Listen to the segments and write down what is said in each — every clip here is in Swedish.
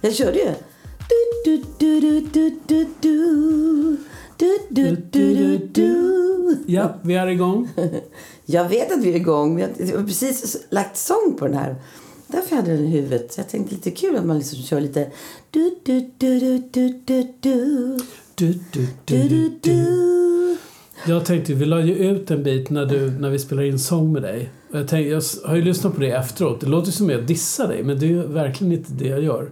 Jag körde ju. Du, du, du, du, du, du, du. Du, du, du, du. Ja, vi är igång. Jag vet att vi är igång. Jag har precis lagt sång på den här. Därför hade jag den i huvudet. Jag tänkte lite kul att man liksom kör lite... Du, du, du. Du, du, Du, du, du, du, du. du. Jag tänkte, vi la ju ut en bit när, du, när vi spelar in sång med dig. Och Jag, tänkte, jag har ju lyssnat på det efteråt. Det låter som att jag dissar dig, men det är verkligen inte det jag gör.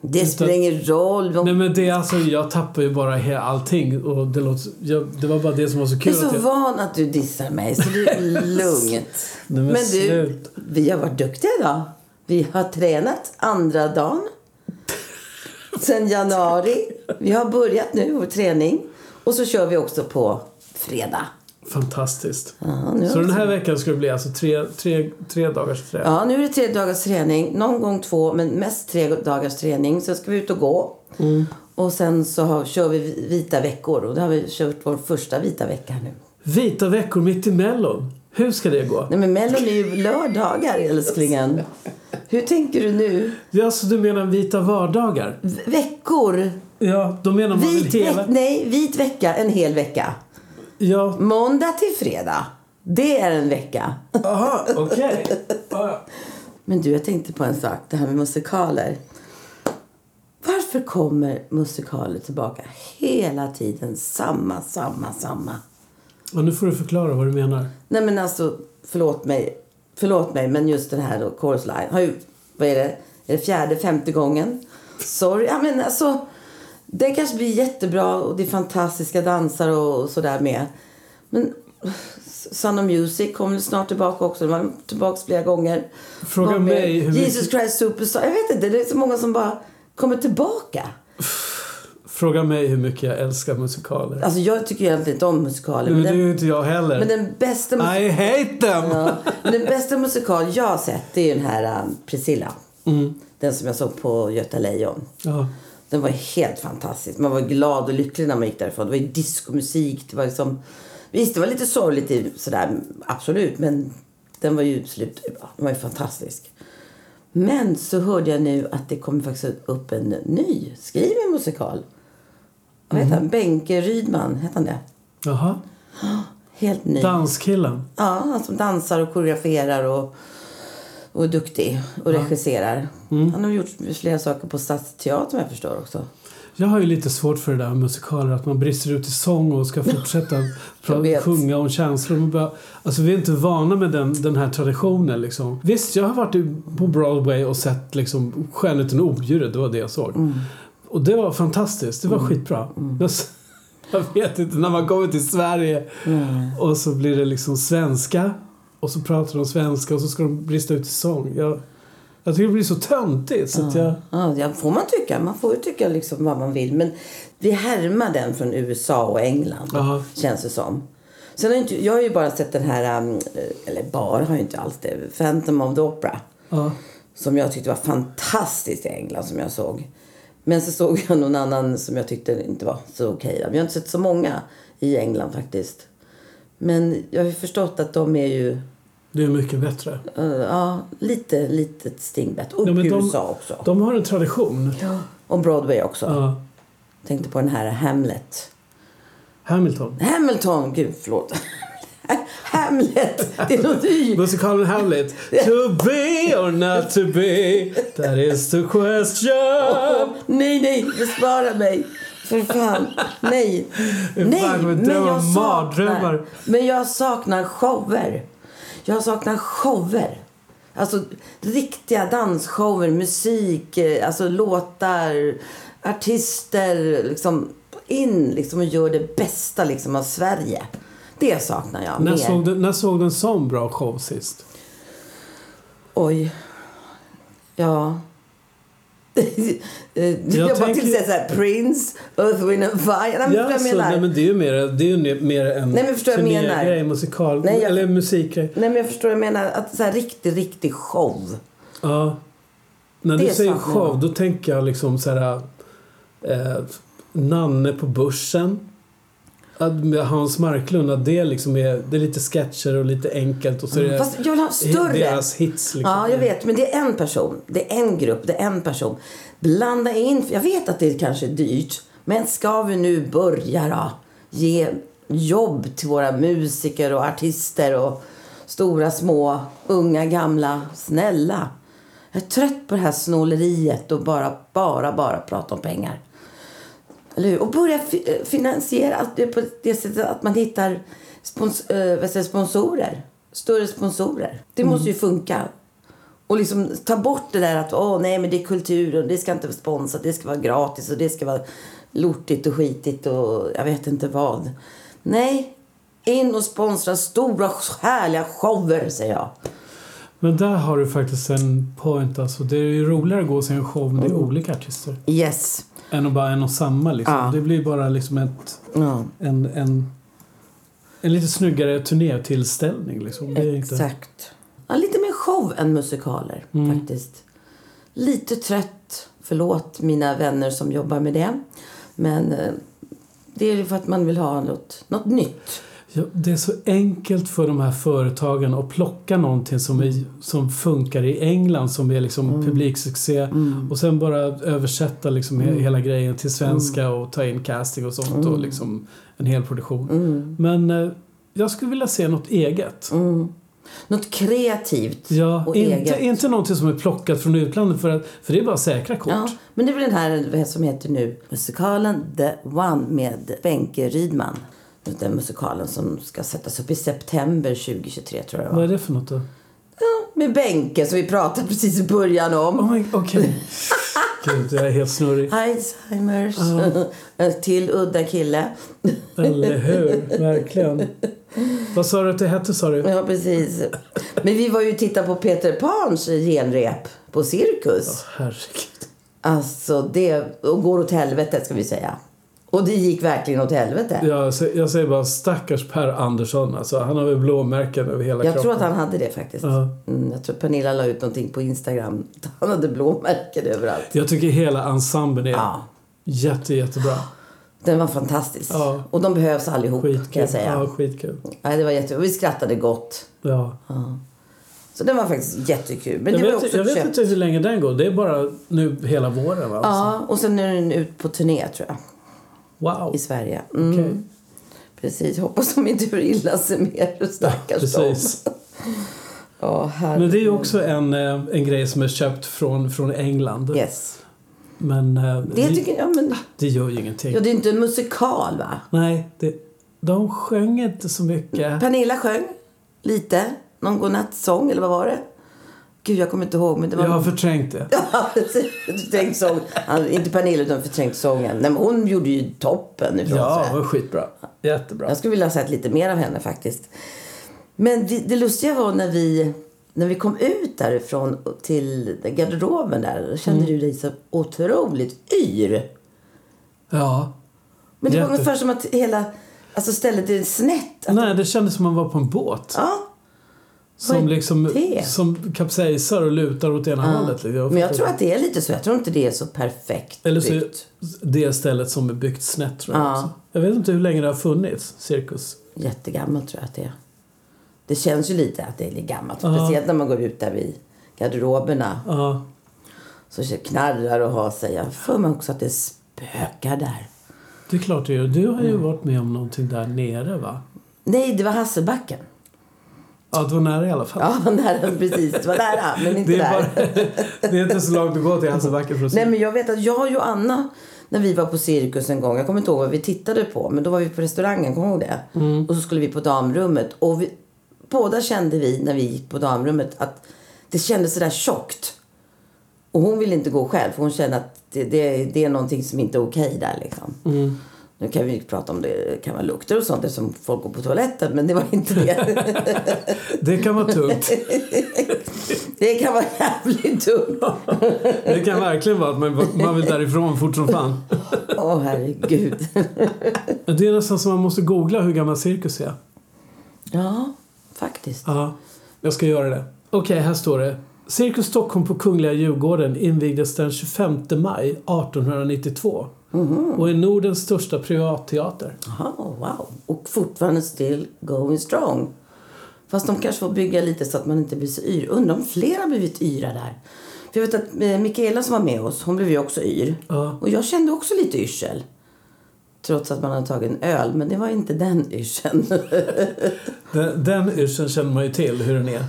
Det spelar ingen roll. Nej De men det är alltså, jag tappar ju bara he- allting och det låter, jag, det var bara det som var så jag kul är så att jag... van att du dissar mig, så det är lugnt. Nej, men Men du, vi har varit duktiga idag. Vi har tränat andra dagen. Sen januari. Vi har börjat nu vår träning. Och så kör vi också på fredag. Fantastiskt. Ja, nu, Så den här veckan ska det bli alltså tre, tre, tre dagars träning. ja, nu är det tre dagars träning. Någon gång två, men mest tre dagars träning. Sen ska vi ut och gå. Och sen så har, kör vi vita veckor. Och då har vi kört vår första vita vecka nu. Vita veckor mitt i mellon. Hur ska det gå? Nej men Mellon är ju lördagar älsklingen. Hur tänker du nu? Alltså du menar vita vardagar? V- veckor. Ja, då menar man Vit, hela... nej, vit vecka, en hel vecka. Ja, Måndag till fredag. Det är en vecka. aha, okej. Ja. Men du, jag tänkte på en sak. Det här med musikaler. Varför kommer musikaler tillbaka hela tiden? Samma, samma, samma. Och nu får du förklara vad du menar. Nej men alltså, förlåt mig. Förlåt mig, men just den här då, Chorus Line. Har ju, vad är det? Är det fjärde, femte gången? Sorry. Ja men alltså. Det kanske blir jättebra och det är fantastiska dansare och, sådär med. Men Sound of Music kommer snart tillbaka också. De var tillbaka flera gånger. Fråga mig hur mycket- Jesus Christ Superstar. Jag vet inte, det är så många som bara kommer tillbaka. Fråga mig hur mycket jag älskar musikaler. Alltså jag tycker egentligen inte om musikaler. men Men, det är ju inte jag heller. men den bästa musik- I hate them! Ja, men den bästa musikal jag har sett är den här um, Priscilla. Mm. Den som jag såg på Göta Lejon. Ja. Den var helt fantastisk. Man var glad och lycklig när man gick därifrån. Det var ju diskomusik. Det var liksom... Visst, det var lite sorgligt sådär, absolut. Men den var ju slut. Den var ju fantastisk. Men så hörde jag nu att det kommer faktiskt upp en ny skriven musikal. Vad heter han? Benke Rydman, heter han det? Jaha. Helt ny. Danskillen. Ja, han som dansar och koreograferar och, och är duktig och regisserar. Mm. Han har gjort flera saker på Stadsteatern jag förstår också. Jag har ju lite svårt för det där med musikaler, att man brister ut i sång och ska fortsätta Jag sjunga om känslor. Man bara, alltså vi är inte vana med den, den här traditionen liksom. Visst, jag har varit på Broadway och sett liksom Skönheten och odjuret, det var det jag såg. Mm. Och det var fantastiskt, det var skitbra. Men s- jag vet inte, när man kommer till Sverige och så blir det liksom svenska och så pratar de svenska och så ska de brista ut i sång. Jag, jag tycker det blir så töntigt så att jag... Ja, får man tycka. Man får ju tycka liksom vad man vill. Men vi härmar den från USA och England, Ja. känns det som. Sen har jag, inte, jag har ju bara sett den här, um, eller bara har jag inte alls det, Phantom of the Opera. Ja. Som jag tyckte var fantastiskt i England som jag såg. Men så såg jag någon annan som jag tyckte inte var så okej. Vi har inte sett så många i England faktiskt. Men jag har förstått att de är ju Det är mycket bättre. eh, ja, lite, litet stingbett. Och Ja, de- USA också. De har en tradition. Och Broadway också. Ja. Tänkte på den här Hamlet. Hamilton. Hamilton! Gud, förlåt. Hamlet! Det är något ny. Musikalen Hamlet. To be or not to be, that is the question. Nej, nej, bespara mig. För fan. Nej. Nej, men mardrömmar. saknar, men jag saknar shower. Jag saknar shower. Alltså riktiga dansshower, musik, eh, alltså låtar, artister. Liksom in liksom och gör det bästa liksom av Sverige. Det saknar jag När mer. såg, du, när såg du en sån bra show sist? Oj. Ja. jag bara tänker- så här, Prince, Earth, Wind and Fire. Nej, men Ja, förstår så, jag menar? nej, men det är ju mer, det är ju mer en Nej, men förstår jag menar? turnégrej, musikal, Nej, jag- eller musikgrej. Nej, men jag förstår jag menar. Att så här, riktig, riktig show. Ja. När Det du säger show, jag. då tänker jag liksom så här... Eh, Nanne på börsen. Hans Marklund, att det liksom är, det är lite sketcher och lite enkelt och så är det Fast jag vill ha större. deras hits liksom. Ja, jag vet. Men det är en person. Det är en grupp. Det är en person. Blanda in. Jag vet att det kanske är dyrt. Men ska vi nu börja då? Ge jobb till våra musiker och artister och stora, små, unga, gamla. Snälla. Jag är trött på det här snåleriet och bara, bara, bara prata om pengar. Eller hur? Och börja fi- finansiera allt det på det sättet att man hittar spons, eh, jag, sponsorer. Större sponsorer. Det måste ju funka. Och liksom ta bort det där att åh nej men det är kultur och det ska inte vara sponsrat, det ska vara gratis och det ska vara lortigt och skitigt och jag vet inte vad. Nej, in och sponsra stora härliga shower säger jag. Men där har du faktiskt en point. Alltså, det är ju roligare att gå och se en show med Mm. olika artister. Yes. Än att bara en och samma. Liksom. Ja. Det blir bara liksom ett, Ja, en, en, en lite snyggare turnétillställning. Liksom. Är inte... exakt. Ja, lite mer show än musikaler faktiskt. Lite trött. Förlåt mina vänner som jobbar med det. Men eh, det är för att man vill ha något, något nytt. Ja, det är så enkelt för de här företagen att plocka någonting som, är, som funkar i England som är liksom Mm. publiksuccé och sen bara översätta liksom he- hela grejen till svenska och ta in casting och sånt Mm. och liksom en hel produktion. Men eh, jag skulle vilja se något eget. Något kreativt Ja, och inte, eget. inte någonting som är plockat från utlandet för, att, för det är bara säkra kort. Ja, men det är väl den här som heter nu musikalen The One med Benke Rydman. Den musikalen som ska sättas upp i september 2023 tror jag det Vad är det för något då? Ja, med Benke som vi pratade precis i början om. Oh my, okej. Gud, jag är helt snurrig. Alzheimers. Till udda kille. Eller hur? Verkligen. Vad sa du att det hette sa du? Ja, precis. Men vi var ju och tittade på Peter Pans genrep på Cirkus. Herregud. Alltså, det och går åt helvete ska vi säga. Och det gick verkligen åt helvete. Jag, jag säger bara stackars Per Andersson. Alltså, han har väl blåmärken över hela Jag kroppen. tror att han hade det faktiskt. Ja. Mm, jag tror Pernilla la ut någonting på Instagram. Han hade blåmärken överallt. Jag tycker hela ensemblen är Ja, jätte, jättebra. den var fantastisk. Ja. Och de behövs allihop kan Skitkul. jag säga. Ja, skitkul. Nej, det var jätte... och Vi skrattade gott. Ja. Så den var faktiskt jättekul. Men Jag, det vet, också jag vet köpt. inte hur länge den går. Det är bara nu hela våren va? Ja, och sen är den ut på turné tror jag. Wow. I Sverige. Mm. Okej. Precis. Hoppas de inte gör illa sig mer. Stackars dem. Precis. Ja, Men det är också en, eh, en grej som är köpt från, från England. Yes. Men eh, Det det, tycker jag, men... det gör ju ingenting. Ja, det är inte en musikal va? Nej, det, de sjöng inte så mycket. Pernilla sjöng lite. Någon godnattsång eller vad var det? Gud, jag kommer inte ihåg. Men det var Jag har förträngt det. Förträngt sång. Han, inte Pernilla utan förträngt sången. Nej, men hon gjorde ju toppen ifrån Ja, det var skitbra. Jättebra. Jag skulle vilja ha sett lite mer av henne faktiskt. Men det, det lustiga var när vi, när vi kom ut därifrån till garderoben där. Kände du dig så otroligt yr. Ja. Men det var Jätte- ungefär som att hela alltså stället är snett. Att, Nej, det kändes som man var på en båt. ja, Som liksom som kapsejsar och lutar åt ena hållet. Liksom. men jag tror att det är lite så. Jag tror inte det är så perfekt Eller så byggt. det stället som är byggt snett tror jag Ja. Jag vet inte hur länge det har funnits, cirkus. Jättegammalt tror jag att det är. Det känns ju lite att det är lite gammalt. Ja. Speciellt när man går ut där vid garderoberna. Ja. Så knarrar och har sig. Jag får mig också att det spökar där. Det är klart det gör. Du har ju varit med om någonting där nere va? Nej, det var Hasselbacken. Ja, det var nära i alla fall. Ja, nära, precis. Det var nära, men inte det, är där. bara, det är inte så långt att gå till Hasselbacken för att se. Nej, men jag vet att jag och Anna, när vi var på cirkus en gång, jag kommer inte ihåg vad vi tittade på, men då var vi på restaurangen, kommer du ihåg det? Mm. Och så skulle vi på damrummet. Och vi, båda kände vi, när vi gick på damrummet, att det kändes sådär tjockt. Och hon ville inte gå själv, för hon kände att det, det, det är någonting som inte är okej där liksom. Mm. Nu kan vi prata om det kan vara lukter och sånt eftersom folk går på toaletten, men det var inte det. Det kan vara tungt. det kan vara jävligt dumt. Det kan verkligen vara att man, man vill därifrån fort som fan. Åh herregud. Det är nästan som man måste googla hur gammal cirkus är. Ja, faktiskt. Ja, jag ska göra det. Okej, här står det. Cirkus Stockholm på Kungliga Djurgården invigdes den 25 maj 1892. Och är Nordens största privatteater. Jaha, wow. Och fortfarande still going strong. Fast de kanske får bygga lite så att man inte blir så yr. Undrar om fler har blivit yra där. För jag vet att eh, Mikaela som var med oss, hon blev ju också yr. Ja. Och jag kände också lite yrsel. Trots att man hade tagit en öl, men det var inte den yrseln. Den, den yrseln känner man ju till hur den är.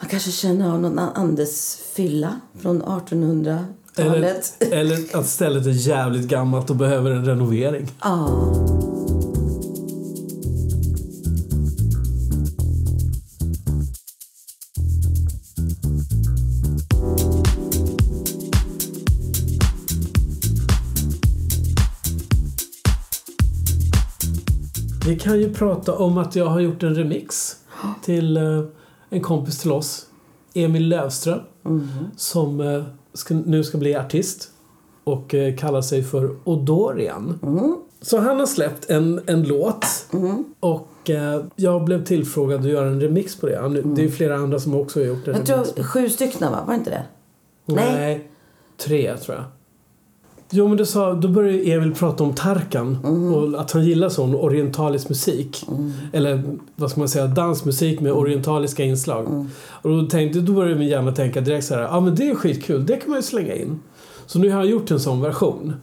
Man kanske känner av någon Andes fylla från 1800-talet. Eller, eller att stället är jävligt gammalt och behöver en renovering. Ja. Vi kan ju prata om att jag har gjort en remix till eh, en kompis till oss, Emil Lövström, som eh, ska, nu ska bli artist och eh, kallar sig för Odorian. Så han har släppt en, en låt och eh, jag blev tillfrågad att göra en remix på det. Han- Det är ju flera andra som också har gjort en Jag remix. tror sju stycken va? Var det inte det? Nej. Nej. tre tror jag. Jo men du sa, då började Emil prata om Tarkan och att han gillar sån orientalisk musik. Eller vad ska man säga, dansmusik med orientaliska inslag. Och då, tänkte, då började min hjärna tänka direkt så här, ja ah, men det är skitkul, det kan man ju slänga in. Så nu har jag gjort en sån version.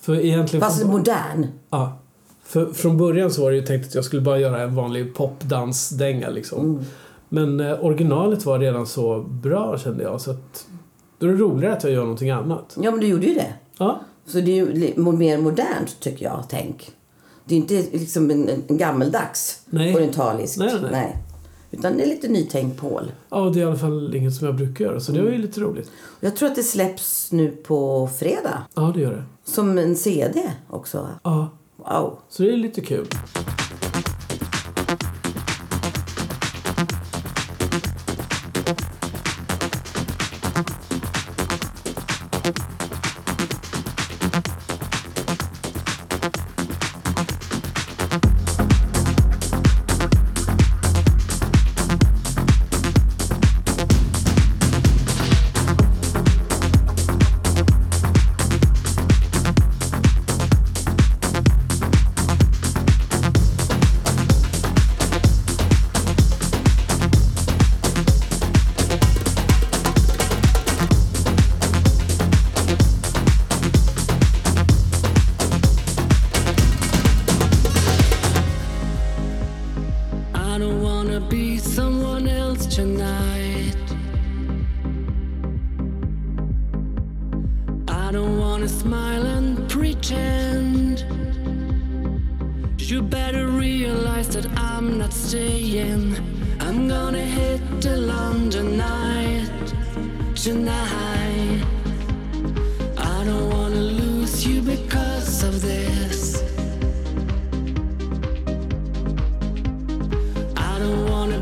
För egentligen... Fast från, modern. ja, för, från början så var det ju tänkt att jag skulle bara göra en vanlig popdansdänga liksom. Men eh, originalet var redan så bra kände jag så att då är det roligare att jag gör någonting annat. Ja, men du gjorde ju det. Ja, Så det är ju mer modernt, tycker jag. Tänk. Det är inte liksom en, en gammeldags Nej. orientalisk. Nej, nej, nej. Utan det är lite nytänkt Paul. ja, det är i alla fall inget som jag brukar göra så det var ju lite roligt. Jag tror att det släpps nu på fredag. Ja, det gör det. Som en CD också. Ja, Wow. så det är lite kul.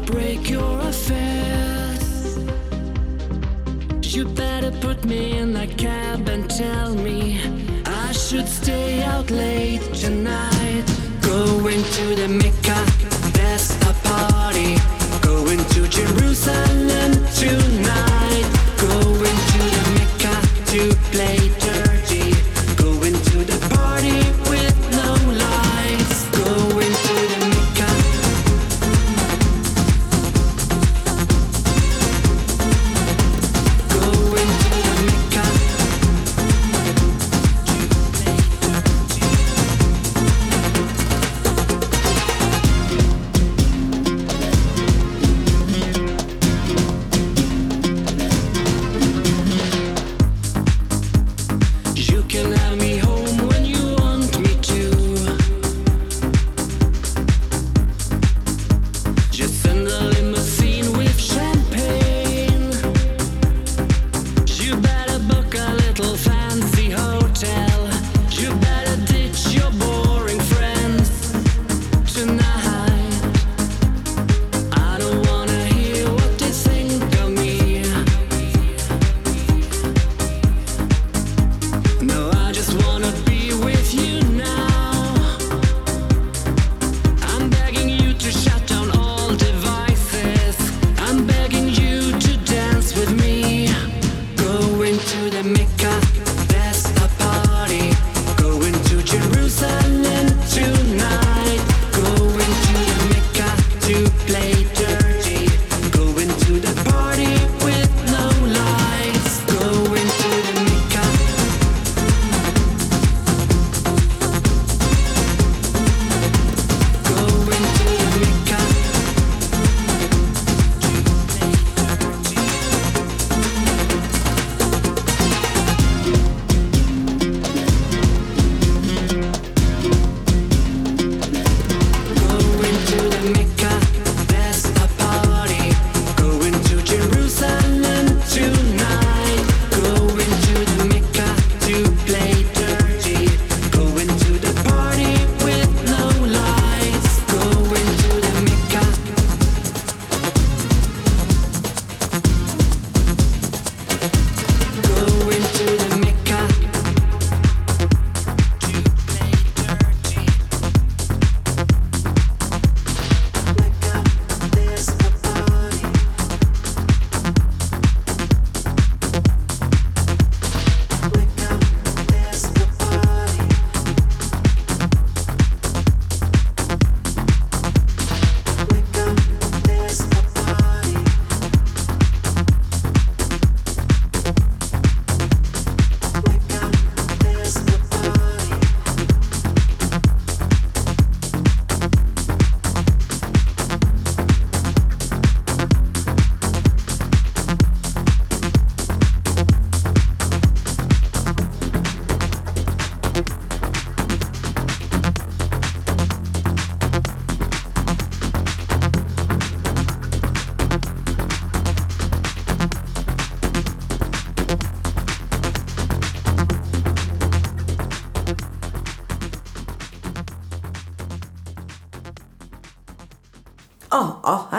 Break your affairs. You better put me in a cab and tell me I should stay out late tonight. Going to the Mecca, that's a party. Going to Jerusalem tonight.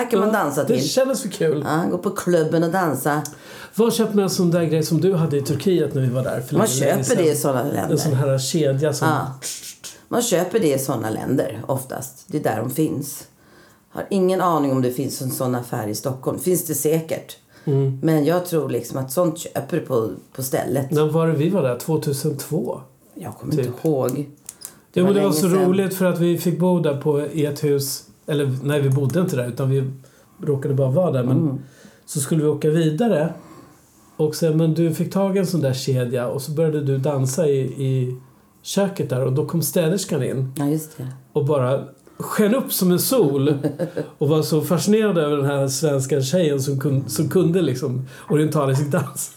Kan man dansa Det till. kändes för kul. Ja, gå på klubben och dansa. Var köper man en sån där grej som du hade i Turkiet när vi var där? För Man köper sedan? det i sådana En sån länder. här kedja som... Ja. Man köper det i sådana länder oftast. Det är där de finns. Har ingen aning om det finns en sån affär i Stockholm. Finns det säkert. Mm. Men jag tror liksom att sånt köper på, på stället. När var det vi var där? 2002? Jag kommer Typ. inte ihåg. Det, men det var länge så roligt för att vi fick bo där på ett hus. Eller nej, vi bodde inte där utan vi råkade bara vara där. Men Mm. så skulle vi åka vidare. Och sen, men du fick tag i en sån där kedja och så började du dansa i, i köket där och då kom städerskan in Ja, just det. och bara sken upp som en sol och var så fascinerad över den här svenska tjejen som, kun, som kunde liksom orientalisk dans.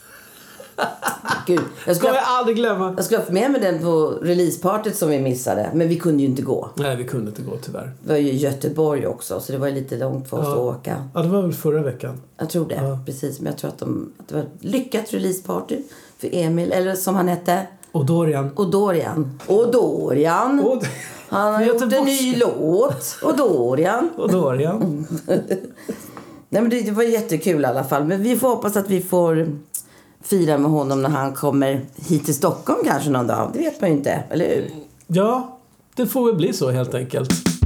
Gud, jag skulle, jag aldrig glömma. jag skulle haft med mig den på releasepartyt som vi missade. Men vi kunde ju inte gå. Nej, vi kunde inte gå tyvärr. Det var ju Göteborg också, så det var lite långt för oss Ja. att åka. Ja, det var väl förra veckan. Jag tror det, Ja. precis. Men jag tror att, de, att det var ett lyckat releaseparty för Emil, eller som han hette, Och Dorian. Odorian. Odorian! Och, Han har gjort en ny låt. Odorian. och Dorian. Nej, men det, det var jättekul i alla fall. Men vi får hoppas att vi får fira med honom när han kommer hit till Stockholm kanske någon dag. Det vet man ju inte, eller hur? Ja, det får väl bli så helt enkelt.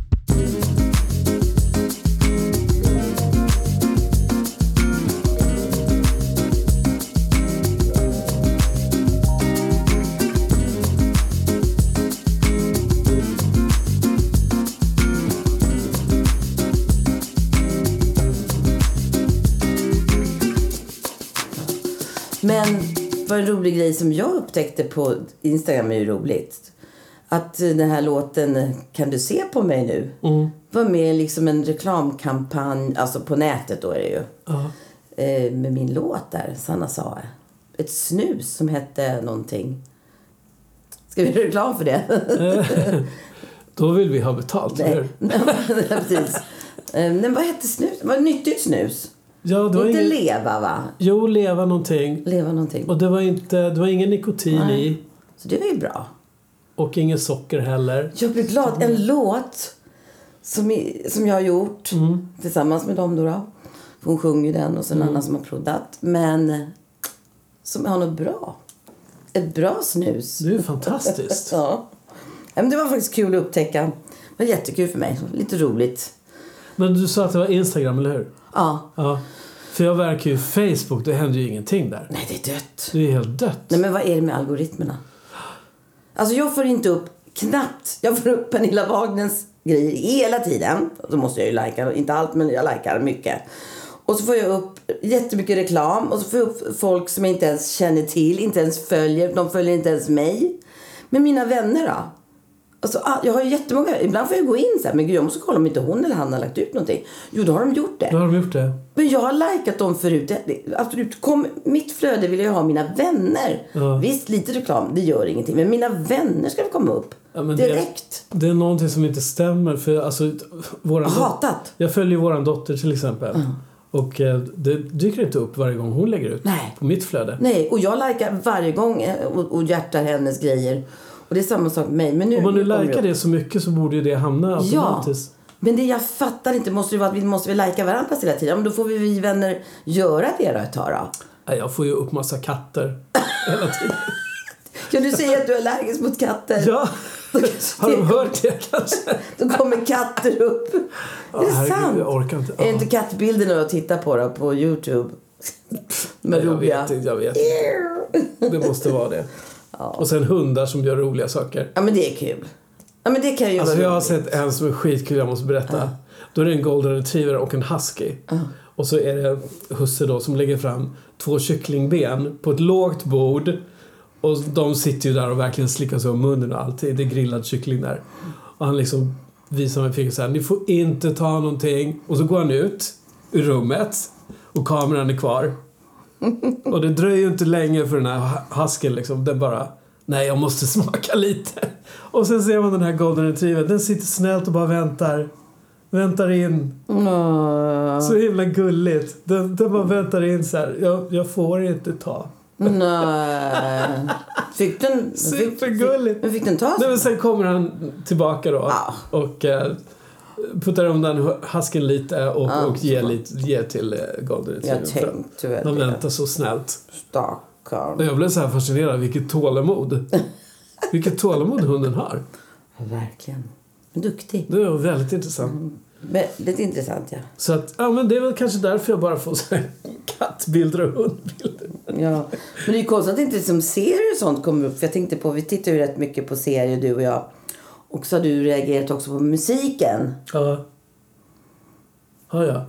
Vad en rolig grej som jag upptäckte på Instagram är ju roligt. Att eh, den här låten eh, Kan du se på mig nu? Var med i liksom en reklamkampanj, alltså på nätet då är det ju. Ja. Eh, med min låt där, Sanna sa. Ett snus som hette någonting. Ska vi göra reklam för det? Då vill vi ha betalt, Nej. hur? Precis. Eh, Men vad hette snus? Vad nyttigt snus? Ja, det var Inte ingen... leva va? Jo, leva någonting. Leva någonting. Och det var, inte, det var ingen nikotin Nej. i. Så det var ju bra. Och ingen socker heller. Jag blir glad. En låt som, som jag har gjort Mm. tillsammans med dem då. då. Hon sjunger ju den och så en annan som har proddat. Men som har något bra. Ett bra snus. Det är ju fantastiskt. Ja, men det var faktiskt kul att upptäcka. Det var jättekul för mig. Lite roligt. Men du sa att det var Instagram, eller hur? Ja. Ja. För jag verkar ju Facebook, det händer ju ingenting där. Nej, det är dött. Det är helt dött. Nej, men vad är det med algoritmerna? Alltså jag får inte upp knappt. Jag får upp Pernilla Wagners grejer hela tiden. Då måste jag ju likea, inte allt men jag likar mycket. Och så får jag upp jättemycket reklam och så får jag upp folk som jag inte ens känner till, inte ens följer. De följer inte ens mig. Men mina vänner då? Alltså, ah, jag har ju jättemånga. Ibland får jag gå in så här, men gud jag måste kolla om inte hon eller han har lagt ut någonting. Jo, då har de gjort det. Då har de gjort det. Men jag har likat dem förut. Absolut. Kom, mitt flöde vill jag ha mina vänner. Ja. Visst, lite reklam, det gör ingenting. Men mina vänner ska komma upp. Ja, men det- Direkt. Det är någonting som inte stämmer. För alltså, våran Hatat. Jag följer våran dotter till exempel. Och eh, det dyker inte upp varje gång hon lägger ut Nej. på mitt flöde. Nej, och jag likar varje gång eh, och, och hjärtar hennes grejer. Och det är samma sak med mig. Men nu, Om man nu likar det så mycket så borde ju det hamna Ja. automatiskt. Men det jag fattar inte måste ju vara att vi måste lika varandra hela tiden. Ja, Men då får vi, vi vänner göra det då ett tag då. Nej, jag får ju upp massa katter hela tiden. Kan du säga att du är allergisk mot katter? Ja, har de hört det kanske? Då kommer katter upp. Ja, är det herregud, sant? jag orkar inte. Är Ja. inte kattbilderna att titta på då, på Youtube? Med jag roliga... vet inte, jag vet inte. Det måste vara det. Och sen hundar som gör roliga saker. Ja men det är kul. Ja men det kan ju Alltså jag har sett en som är skitkul, jag måste berätta. Då är det en golden retriever och en husky. Och så är det husse då som lägger fram två kycklingben på ett lågt bord. Och de sitter ju där och verkligen slickar sig om munnen och allt. Det är grillad kyckling där. Och han liksom visar med fingret så här, ni får inte ta någonting. Och så går han ut ur rummet och kameran är kvar. Och det dröjer ju inte länge för den här husken liksom. Den bara, nej jag måste smaka lite. Och sen ser man den här golden retrievern, den sitter snällt och bara väntar. Väntar in. Så himla gulligt. Den, den bara väntar in så här. Jag, jag får inte ta. nej. Fick den... Fick, Supergulligt. men fick den ta Nej, men sen kommer han tillbaka då. Ja. Och eh, puttar undan husken lite och, och ger, lite, ger till eh, golden Jag retrievern. tänkte väl De väntar så snällt. Stackarn. Jag blev så här fascinerad. Vilket tålamod. Vilket tålamod hunden har. Ja, verkligen. Duktig. Det var väldigt intressant. Väldigt intressant, ja. Så att, ja men det är väl kanske därför jag bara får så här kattbilder och hundbilder. ja. Men det är ju konstigt att inte liksom serier och sånt kommer upp. För jag tänkte på, vi tittar ju rätt mycket på serier, du och jag. Och så har du reagerat också på musiken. Ja. Ja, ja.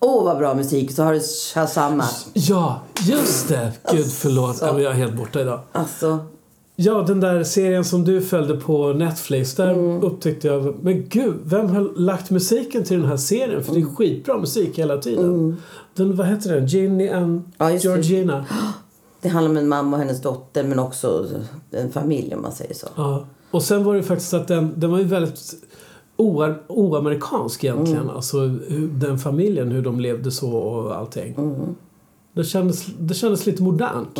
Åh, vad bra musik. Så har du Shazama. Ja, just det! Gud, förlåt. Men Jag är helt borta idag. Alltså, Ja, den där serien som du följde på Netflix. Där Mm. upptäckte jag, men gud, vem har lagt musiken till den här serien? För det Mm. är skitbra musik hela tiden. Den, vad heter den? Ginny and Ja, just det. Georgina. det handlar om en mamma och hennes dotter, men också en familj om man säger så. Ja. Och sen var det faktiskt att den, den var ju väldigt oamerikansk egentligen. Mm. Alltså hur, den familjen, hur de levde så och allting. Mm. Det, kändes, det kändes lite modernt.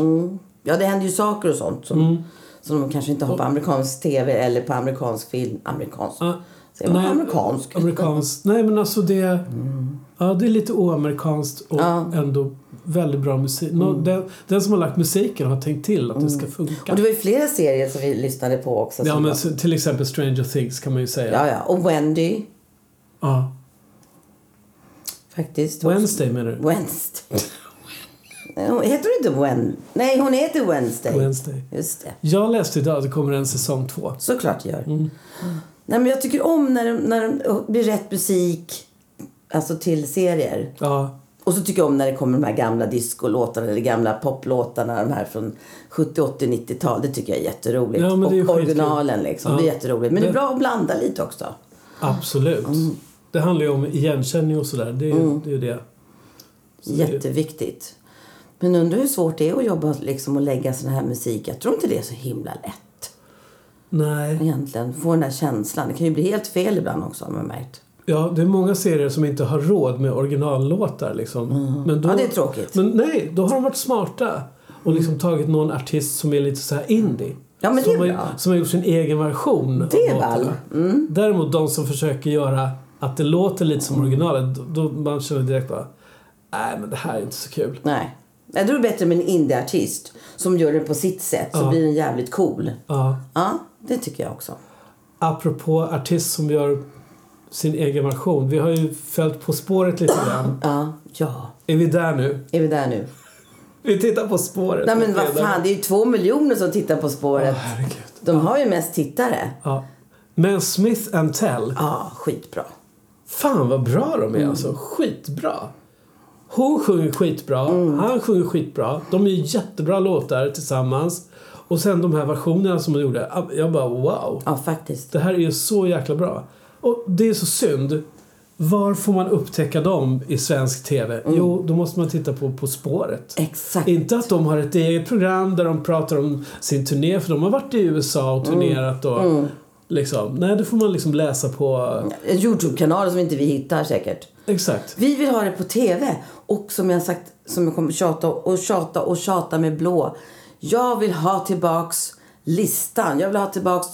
Ja, det händer ju saker och sånt som, som de kanske inte har på amerikansk tv eller på amerikansk film. Amerikansk. Ja. Säger man Nej, amerikansk? Amerikanskt. Nej men alltså det... Ja, det är lite oamerikanskt och Ja. Mm. ändå väldigt bra musik. Nå, den, den som har lagt musiken har tänkt till att det ska funka. Och det var ju flera serier som vi lyssnade på också. Ja men var- till exempel Stranger Things kan man ju säga. ja, ja. Och Wendy, Ja. faktiskt. Wednesday menar du? Wednesday. Heter hon inte Wen? Nej, hon heter Wednesday. Wednesday. Just det. Jag läste idag att det kommer en säsong två. Såklart gör. Mm. Nej, men jag tycker om när, de- när det blir rätt musik alltså till serier. Ja. Och så tycker jag om när det kommer de här gamla discolåtarna eller gamla poplåtarna, de här från 70, 80, 90-tal. Det tycker jag är jätteroligt. Ja, är och skitkul. originalen liksom. Ja. Det är jätteroligt. Men det är Det- bra att blanda lite också. Absolut. Mm. Det handlar ju om igenkänning och sådär. Det är ju det. Är det. Så är- Jätteviktigt. Men undrar hur svårt det är att jobba liksom och lägga sån här musik. Jag tror inte det är så himla lätt Nej. egentligen. Få den där känslan. Det kan ju bli helt fel ibland också har man märkt. Ja, det är många serier som inte har råd med originallåtar liksom. Men då, Mm. Ja, det är tråkigt. Men nej, då har de varit smarta och liksom tagit någon artist som är lite så här indie. Ja, men det som, är har, som har gjort sin egen version Det är väl. låtarna. Däremot de som försöker göra att det låter lite som originalet, då, då man känner direkt bara nej men det här är inte så kul. Nej. Tror det är bättre med en indieartist som gör det på sitt sätt. Så Ja. blir den jävligt cool. Ja. Ja, det tycker jag också. Apropå artist som gör sin egen version. Vi har ju följt På spåret lite grann. Ja, ja. Är vi där nu? Är vi där nu? Vi tittar På spåret. Nej men vad fan, det är ju två miljoner som tittar På Åh, spåret. herregud. De har ju mest tittare. Ja. Men Smith and Tell. Ja, skitbra. Fan vad bra de Mm. är alltså. Skitbra. Hon sjunger skitbra. Mm. Han sjunger skitbra. De är jättebra låtar tillsammans. Och sen de här versionerna som de gjorde. Jag bara wow. Ja, faktiskt. Det här är ju så jäkla bra. Och det är så synd. Var får man upptäcka dem i svensk TV? Mm. Jo, då måste man titta på På spåret. Exakt. Inte att de har ett eget program där de pratar om sin turné, för de har varit i USA och turnerat och liksom. Nej, det får man liksom läsa på... En Youtube-kanal som inte vi hittar säkert. Exakt. Vi vill ha det på TV. Och som jag sagt, som jag kommer tjata och tjata och tjata med blå. Jag vill ha tillbaks listan. Jag vill ha tillbaks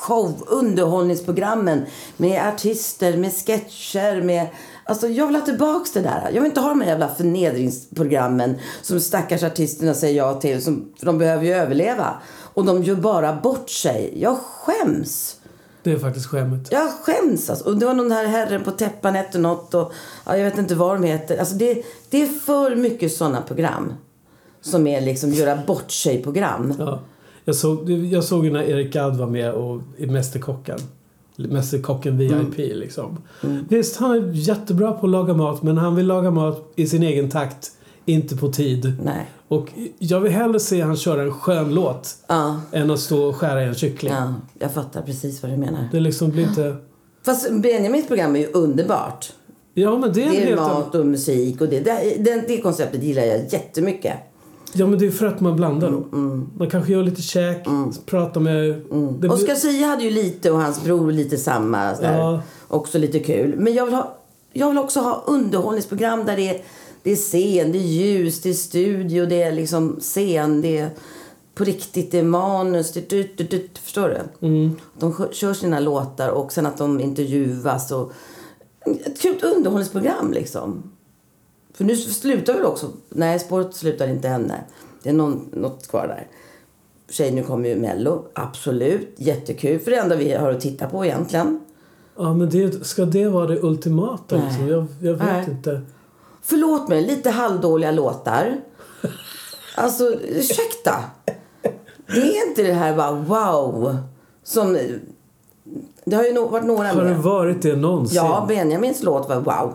show, underhållningsprogrammen med artister, med sketcher, med... Alltså jag vill ha tillbaks det där. Jag vill inte ha de här jävla förnedringsprogrammen som stackars artisterna säger ja till. Som, för de behöver ju överleva. Och de gör bara bort sig. Jag skäms. Det är faktiskt skämmet. Jag skäms alltså. Och det var någon här herren på täppan hette något och ja, jag vet inte vad de heter. Alltså det, det är för mycket sådana program. Som är liksom göra bort sig program. Ja. Jag, såg, jag såg ju när Erik Gadd var med och, i Mästerkocken. Mästerkocken VIP liksom. Visst, han är jättebra på att laga mat men han vill laga mat i sin egen takt, inte på tid. Nej. Och jag vill hellre se han köra en skön låt Ja, än att stå och skära i en kyckling. ja, jag fattar precis vad du menar. Det liksom blir inte... Fast Benjamins program är ju underbart. Ja men det är, Det är helt mat och musik och det. Det, det, det konceptet gillar jag jättemycket. Ja men det är för att man blandar då. Man kanske gör lite käk, pratar med... Blir- Oscar Sia hade ju lite och hans bror lite samma. Sådär. Ja. Också lite kul. Men jag vill, ha, jag vill också ha underhållningsprogram där det är, det är scen, det är ljus, det är studio, det är liksom scen, det är på riktigt. Det är manus. Det, det, det, det, förstår du? Mm. De kö- kör sina låtar och sen att de intervjuas. Och, ett kul underhållningsprogram liksom. För nu slutar väl också... Nej, spåret slutar inte nej. Det är någon, något kvar där. Tjej, nu kommer ju Mello. Absolut. Jättekul. För det enda vi har att titta på egentligen. Ja, men det, ska det vara det ultimata? Nej. Liksom? Jag, jag vet Nej. inte. Förlåt mig, lite halvdåliga låtar. Alltså, ursäkta. Det är inte det här bara wow. Som... Det har ju no- varit några Har det med. varit det någonsin? Ja, Benjamins låt var wow.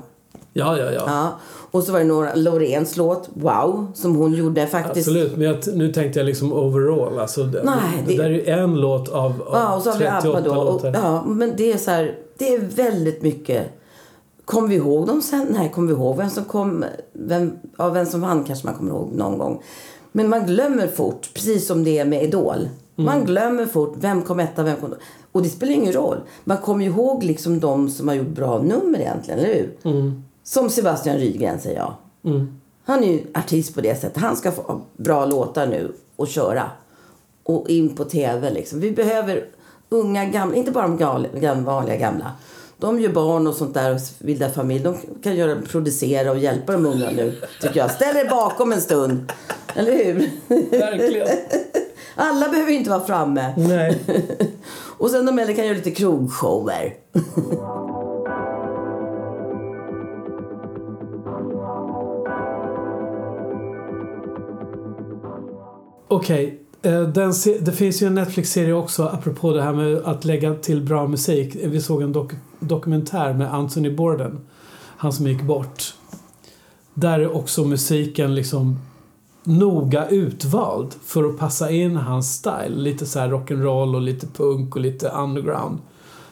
ja, ja. ja. Ja. Och så var det några, Loreens låt, Wow, som hon gjorde faktiskt. Absolut, men jag, nu tänkte jag liksom overall. Alltså, det, Nej, det, det- där är ju en låt av, av Ja, och så har vi 38 ABBA då. Och, låtar. ja, men det är så här, det är väldigt mycket. Kommer vi ihåg dem sen? Nej, kommer vi ihåg vem som kom? Vem, ja, vem som vann kanske man kommer ihåg någon gång. Men man glömmer fort, precis som det är med Idol. Man glömmer fort, vem kom etta, vem kom... Och det spelar ingen roll. Man kommer ihåg liksom de som har gjort bra nummer egentligen, eller hur? Som Sebastian Rydgren säger jag. Mm. Han är ju artist på det sättet. Han ska få bra låtar nu och köra. Och in på tv liksom. Vi behöver unga, gamla, inte bara de gal, gam- vanliga gamla. De gör barn och sånt där och bildar familj. De kan göra, producera och hjälpa de unga nu, tycker jag. Ställ er bakom en stund. Eller hur? Verkligen. Alla behöver ju inte vara framme. Nej. Och sen de äldre kan göra lite krogshower. Okej. eh, den se- det finns ju en Netflix-serie också apropå det här med att lägga till bra musik. Vi såg en dok- dokumentär med Anthony Bourdain. Han som gick bort. Där är också musiken liksom noga utvald för att passa in hans style. Lite så här rock'n'roll och lite punk och lite underground.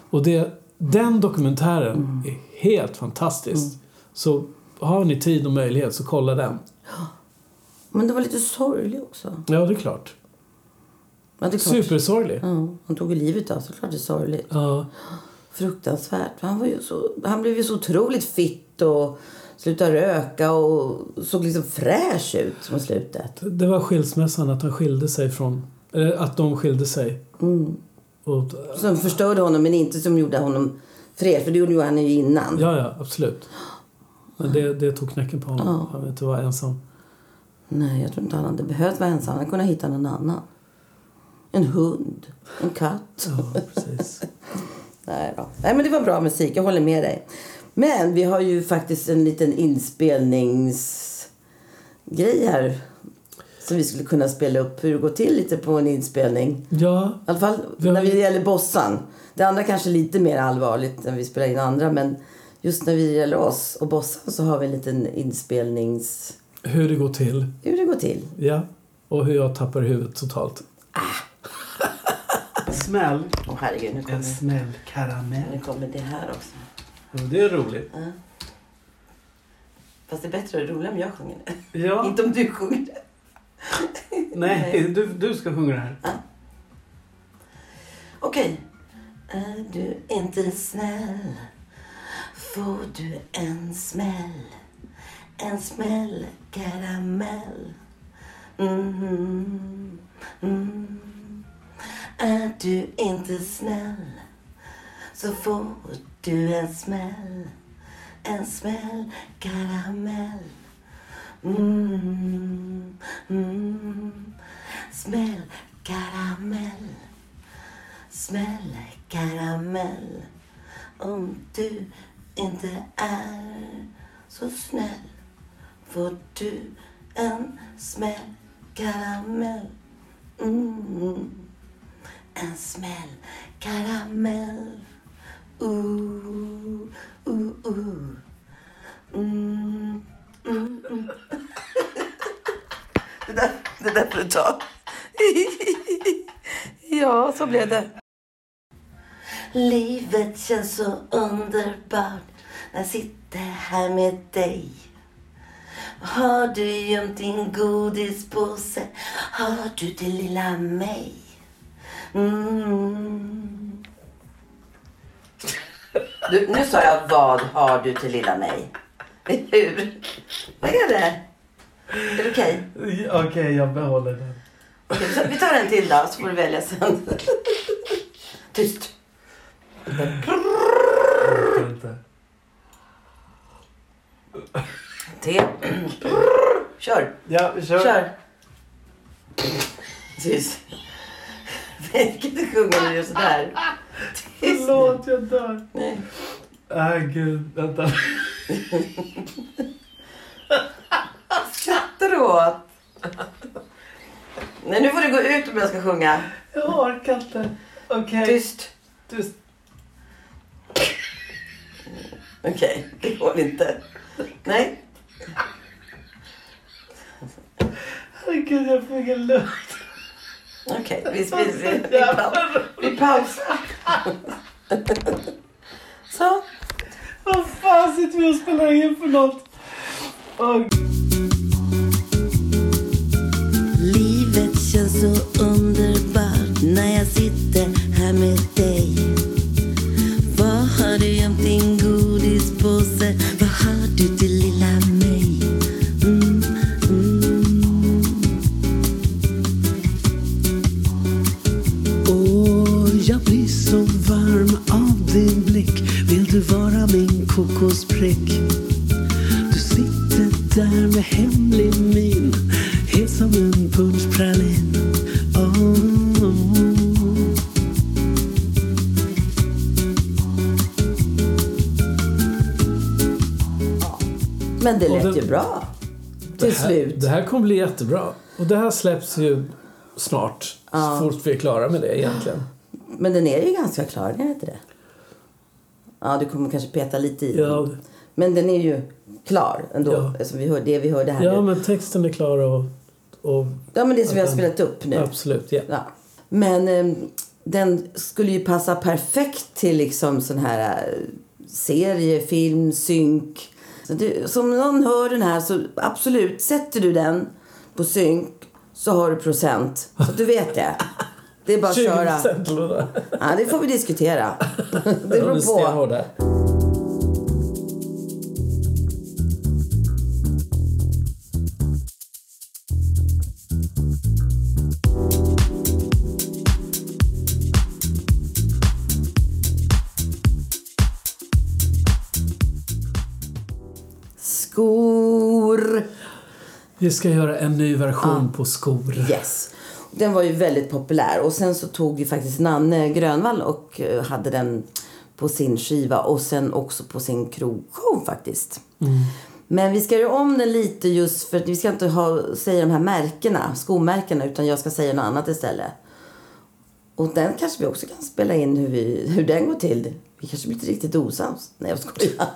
Och det, den dokumentären är helt fantastisk. Så har ni tid och möjlighet så kolla den. Men det var lite sorglig också. Ja, det är klart. Men det är klart. Supersorglig. Ja, han tog livet av sig. Klart det är sorgligt. Ja. Fruktansvärt. Han, var ju så, han blev ju så otroligt fitt och slutade röka och såg liksom fräsch ut mot slutet. Det var skilsmässan, att han skilde sig från... Eller att de skilde sig. Mm. Och, Som förstörde honom men inte som gjorde honom fred. För det gjorde ju han ju innan. ja, ja, absolut. Men det, det tog knäcken på honom. Han vill inte vara ensam. Nej, jag tror inte han hade behövt vara ensam. Han hade kunnat hitta någon annan. En hund. En katt. Ja, precis. Nej, då. Nej, men det var bra musik. Jag håller med dig. Men vi har ju faktiskt en liten inspelningsgrej här. Som vi skulle kunna spela upp hur det går till lite på en inspelning. Ja, I alla fall Vi när det gäller Bossan. Det andra kanske är lite mer allvarligt när vi spelar in andra. Men just när det gäller oss och Bossan så har vi en liten inspelnings... hur det går till. Hur det går till. Ja. Och hur jag tappar huvudet totalt. Smäll. Åh herregud, nu kommer, smäll karamell. nu kommer det här också. Det är roligt. Fast det är bättre och roligare om jag sjunger det. Ja. Inte om du sjunger det. Nej, du, du ska sjunga det här. Okej. Är du inte snäll får du en smäll. En smäll karamell. Mm, mm, mm. Är du inte snäll så får du en smäll. En smäll karamell. Mm, mm. Smäll karamell. Smäll karamell om du inte är så snäll får du en smäll karamell. Mm. En smäll karamell. Ooh, uh, ooh, uh, ooh. Uh. Mm, mm, mm. det, där, det där får du ta. ja, så blev det. Livet känns så underbart när jag sitter här med dig. Har du gömt din godispåse? Har du till lilla mig? Mm. Du, nu sa jag vad har du till lilla mig? Hur? Vad är det? Är det okej? Okej, jag behåller den. Så vi tar en till då, så får du välja sen. Tyst. T. Kör. Ja, vi kör. Kör. Tyst. Kan inte sjunga när du gör sådär. Tyst. Förlåt, jag dör. Nej. Nej, gud. Vänta. Skrattar du åt? Nej, nu får du gå ut om jag ska sjunga. Jag orkar inte. Okej. Tyst. Tyst. Okej, det går inte. Nej. Herregud, jag får ingen luft. Okej, vi, vi, vi, vi, pa- vi pausar. Så. Vad fan sitter vi och spelar in för något? Åh, Livet känns så underbart när jag sitter här med dig. Vad har du gömt din godispåse? Vad kokosprick? Du sitter där med hemlig min Het som en punschpralin oh. Men det lät den- ju bra. det Till här, slut. Det här kommer bli jättebra. Och det här släpps ju snart. Ja. Så fort vi är klara med det egentligen. Men den är ju ganska klar, är det inte det? Ja, du kommer kanske peta lite i den. Ja, Men den är ju klar ändå. Ja. Alltså, vi hör, det vi hörde här ja nu. men texten är klar och... och Ja, men det som vi har spelat upp nu. Absolut, ja. Ja. Men eh, den skulle ju passa perfekt till liksom sån här eh, serie, film, synk. Så du, som någon hör den här så absolut, sätter du den på synk så har du procent. Så du vet det. Det är bara att 20 köra. Ja, det får vi diskutera. Det beror på. Skor. Vi ska göra en ny version på skor. Yes. Den var ju väldigt populär. Och sen så tog ju faktiskt Nanne Grönvall och eh, hade den på sin skiva och sen också på sin krogshow faktiskt. Men vi ska göra om den lite just för att vi ska inte ha, säga de här märkena, skomärkena, utan jag ska säga något annat istället. Och den kanske vi också kan spela in hur, vi, hur den går till. Vi kanske blir inte riktigt osams. Nej, jag skojar.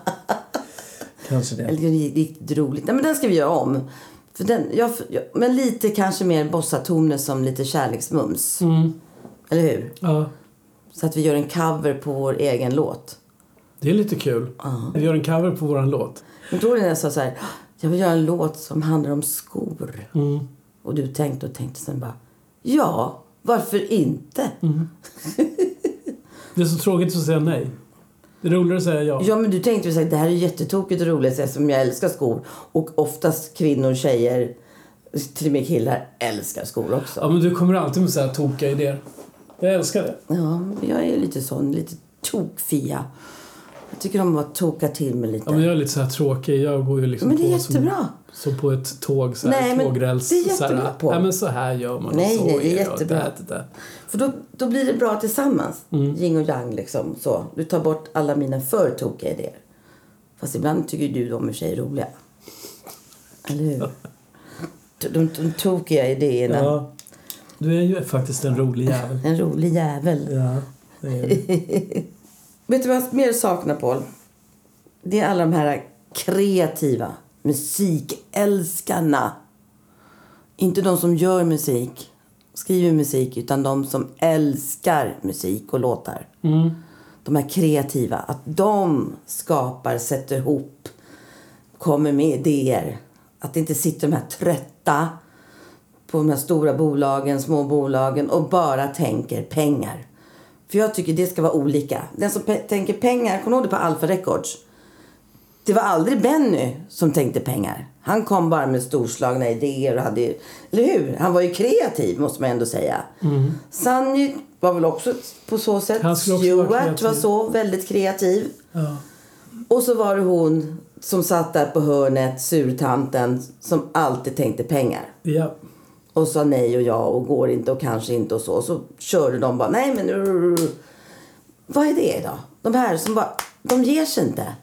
Kanske det. Eller riktigt roligt. Nej, men den ska vi göra om. För den, jag, jag, men lite kanske mer bossatoner som lite kärleksmums. Eller hur? Ja, Så att vi gör en cover på vår egen låt. det är lite kul. Vi gör en cover på våran låt. Men då när jag sa så här, jag vill göra en låt som handlar om skor. Och du tänkte och tänkte sen bara, ja, varför inte? Det är så tråkigt att säga nej. Det är roligare att säga ja. Ja, men du tänkte ju här, det här är jättetokigt och roligt eftersom jag älskar skor. Och oftast kvinnor, tjejer, till och med killar älskar skor också. Ja, men du kommer alltid med så här tokiga idéer. Jag älskar det. Ja, jag är lite sån, lite tokfia. Jag tycker om att toka till mig lite. Ja, men jag är lite så här tråkig. Jag går ju liksom Men det är på som, som på ett tåg, så här, Nej, men tågräls. det är så här, på. Nej, men så här gör man. Nej, och så nej, det är jättebra. Det, det, det. För då, då blir det bra tillsammans. Mm. Yin och yang liksom. Så. Du tar bort alla mina för tokiga idéer. Fast ibland tycker du de i sig är roliga. Eller hur? De, de, de tokiga idéerna. Ja. Du är ju faktiskt en rolig jävel. En rolig jävel. Ja. Vet du vad jag mer saknar, Paul? Det är alla de här kreativa musikälskarna. Inte de som gör musik, skriver musik, utan de som älskar musik och låtar. De här kreativa. Att de skapar, sätter ihop, kommer med idéer. Att det inte sitter de här trötta på de här stora bolagen, små bolagen och bara tänker pengar. För jag tycker det ska vara olika. Den som pe- tänker pengar, kommer du ihåg det på Alpha Records? Det var aldrig Benny som tänkte pengar. Han kom bara med storslagna idéer och hade, eller hur? Han var ju kreativ måste man ändå säga. Sanny var väl också på så sätt. Mm. Han Stewart kreativ. var så väldigt kreativ. Ja. Och så var det hon som satt där på hörnet, surtanten, som alltid tänkte pengar. ja. Och sa nej och ja och går inte och kanske inte och så. Och så körde de bara, nej men... Vad är det då? De här som bara, de ger sig inte.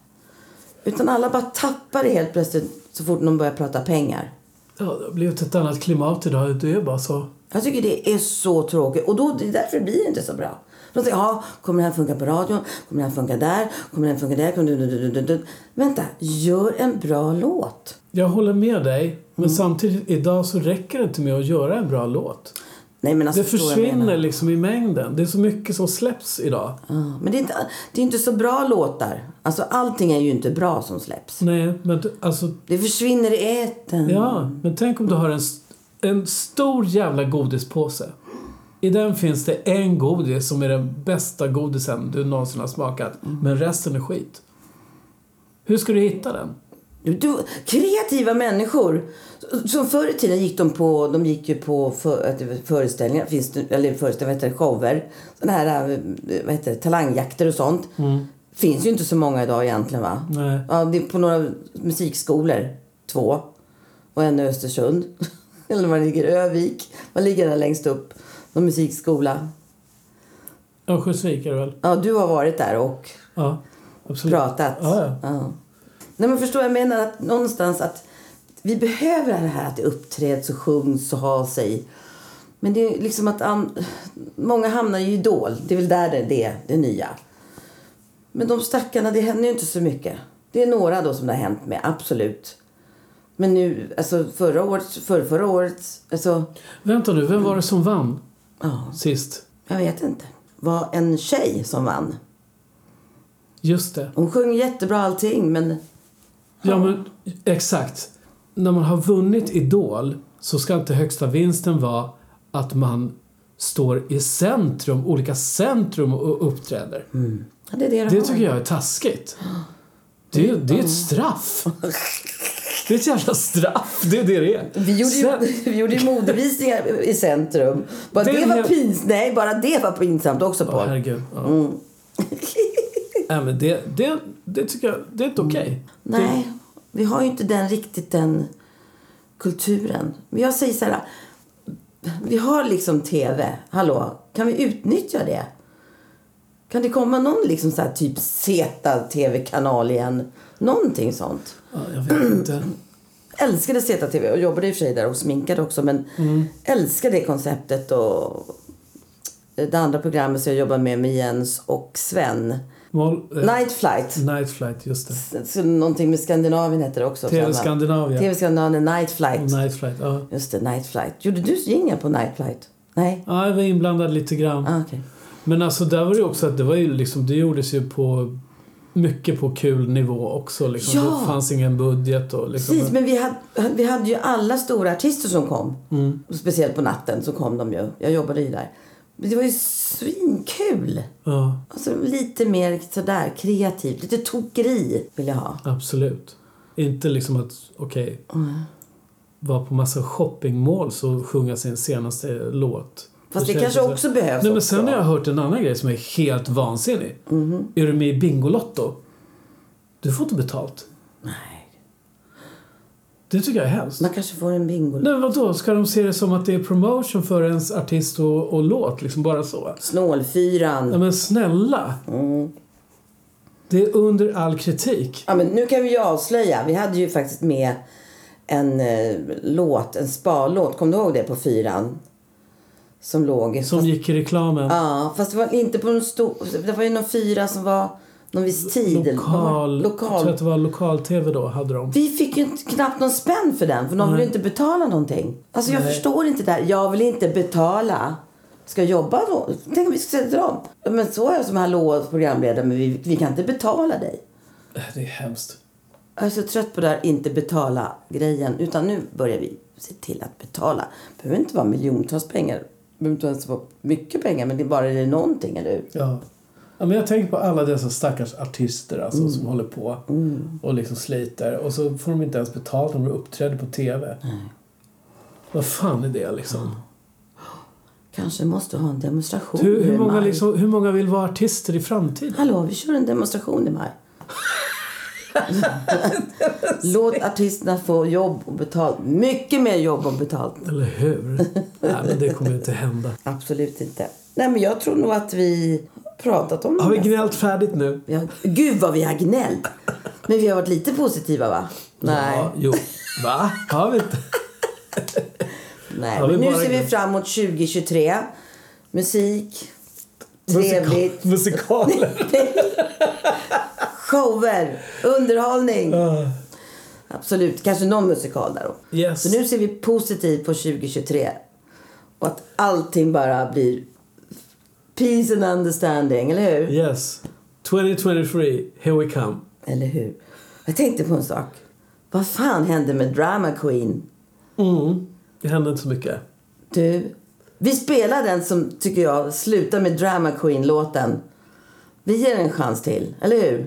Utan alla bara tappar det helt plötsligt så fort de börjar prata pengar. Ja, det har blivit ett annat klimat idag. Det är bara så. Jag tycker det är så tråkigt. Och då, det är därför blir det inte så bra. De säger, ja, kommer den här funka på radion? Kommer den här funka där? Kommer den funka där? Kommer du, du, du, du. Vänta, gör en bra låt. Jag håller med dig, Mm. men samtidigt idag så räcker det inte med att göra en bra låt. Nej, men alltså, Det försvinner liksom i mängden. Det är så mycket som släpps idag. Ja, men det är, inte, det är inte så bra låtar. Alltså allting är ju inte bra som släpps. Nej, men alltså... Det försvinner i etern. Ja, men tänk om du har en, en stor jävla godispåse. I den finns det en godis som är den bästa godisen du någonsin har smakat. Men resten är skit. Hur ska du hitta den? Du, kreativa människor. Som förr i tiden gick de på, de gick ju på för, föreställningar, finns det, eller föreställningar, vad heter det, shower. Såna här, eh, vad heter det, talangjakter och sånt. Finns ju inte så många idag egentligen va? Nej. Ja, det är på några musikskolor. Två. Och en i Östersund. eller var ligger, Övik. Vad ligger där längst upp? Någon musikskola. Örnsköldsvik är det väl? Ja, du har varit där och Ja, pratat. Ja, ja. Nej, men förstår jag menar att någonstans att vi behöver det här att det uppträds och sjungs och har sig. Men det är liksom att många hamnar i idol. Det är väl där det är det, det nya. Men de stackarna, det händer ju inte så mycket. Det är några då som det har hänt med, absolut. Men nu, alltså förra året, förra, förra året, alltså, Vänta nu, vem var det som vann ja, sist? jag vet inte. var en tjej som vann. Just det. Hon sjöng jättebra allting, men Ja, men exakt. När man har vunnit Idol så ska inte högsta vinsten vara att man står i centrum, olika centrum och uppträder. ja, det är det de Det tycker jag är taskigt. Det, är- det är ett straff. Det är ett jävla straff. Det är det det är. Vi gjorde, Sen- ju, vi gjorde ju modevisningar i centrum. Bara Det det, är var pins, nej, bara det var pinsamt också Åh, på. herregud. Ja. Mm. Nej, men det, det, det tycker jag det är inte okej. Nej, vi har ju inte den riktigt den kulturen. Men jag säger så här. Vi har liksom tv. Hallå, kan vi utnyttja det? Kan det komma någon liksom så här typ Z-tv-kanal igen? Någonting sånt. Ja, jag vet inte. älskade ZTV och jobbade i och för sig där och sminkade också men älskade det konceptet och det andra programmet som jag jobbar med med Jens och Sven. Mål, eh, Night Flight. Night Flight, just det. Så någonting med Skandinavien heter det också. TV? Skandinavien. TV Skandinavien, Night Flight. Night Flight, ja. Just det, Night Flight. Gjorde du jingel på Night Flight? Nej? Ja, jag var inblandad lite grann. Ah, okej. Men alltså där var det ju också att det var ju liksom, det gjordes ju på mycket på kul nivå också. Liksom. Ja! Det fanns ingen budget och liksom. Precis, men vi hade, vi hade ju alla stora artister som kom. Mm. Speciellt på natten så kom de ju. Jag jobbade ju där. Det var ju svinkul. Ja, Alltså lite mer sådär kreativt. Lite tokeri vill jag ha. absolut. Inte liksom att, okej, vara på massa shoppingmål och sjunga sin senaste låt. Fast det, känns kanske så- också behövs Nej men också. sen har jag hört en annan grej som är helt vansinnig. Är du med i Bingolotto? Du får inte betalt. Nej. Det tycker jag är hemskt. Man kanske får en bingo. Nej, vadå? Ska de se det som att det är promotion för ens artist och, och låt? Liksom bara så? Snålfyran. Ja, men snälla! Det är under all kritik. Ja, men nu kan vi ju avslöja. Vi hade ju faktiskt med en eh, låt, en spa-låt. Kommer du ihåg det på fyran? Som låg. Som fast, gick i reklamen. Ja, fast det var inte på en stor... Det var ju någon fyra som var någon viss tid. Lokal, Jag tror Lokal. att det var lokal-tv då, hade de. Vi fick ju inte, knappt någon spänn för den, för de ville inte betala någonting. Alltså jag Nej. förstår inte det där. Jag vill inte betala. Ska jag jobba då? Tänk om vi ska säga till dem. Men så är jag som hallå programledare, men vi, vi kan inte betala dig. Äh, Det är hemskt. Jag är så trött på det här inte betala grejen. Utan nu börjar vi se till att betala. Det behöver inte vara miljontals pengar. Det behöver inte ens vara mycket pengar, men det är bara det är någonting, eller hur? Ja. Ja, men jag tänker på alla dessa stackars artister alltså, som håller på och liksom sliter. Och så får de inte ens betalt om de uppträder på TV. Vad fan är det liksom? Kanske måste ha en demonstration Hur, nu hur, många liksom, hur många vill vara artister i framtiden? Hallå, vi kör en demonstration i maj. Låt artisterna få jobb och betalt. Mycket mer jobb och betalt. Eller hur? Nej, men det kommer inte hända. Absolut inte. Nej, men jag tror nog att vi pratat om Har vi det. gnällt färdigt nu? Har... Gud vad vi har gnällt. Men vi har varit lite positiva va? Nej. Ja, jo. Va? Har vi inte? Nej. Har Men nu ser vi fram emot 2023. Musik. Trevligt. Musikaler. Shower. Underhållning. Absolut. Kanske någon musikal där då. Yes. Så nu ser vi positivt på 2023. Och att allting bara blir peace and understanding, eller hur? Yes. 2023, here we come. Eller hur? Jag tänkte på en sak. Vad fan hände med Drama Queen? Mm. Det hände inte så mycket. Du, vi spelar den som, tycker jag, slutar med Drama Queen-låten. Vi ger en chans till, eller hur?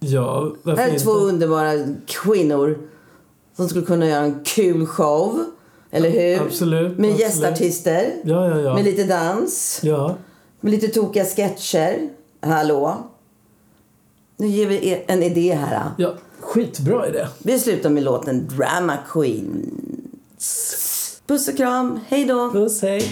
Ja, varför Här är inte? två underbara kvinnor som skulle kunna göra en kul show. Eller hur? Absolut, Med absolut. gästartister. Ja, ja, ja. Med lite dans. Ja. Med lite tokiga sketcher. Hallå? Nu ger vi er en idé här. ja. Skitbra idé. Vi slutar med låten Drama Queen. Puss och kram. Hej då. Puss, hej.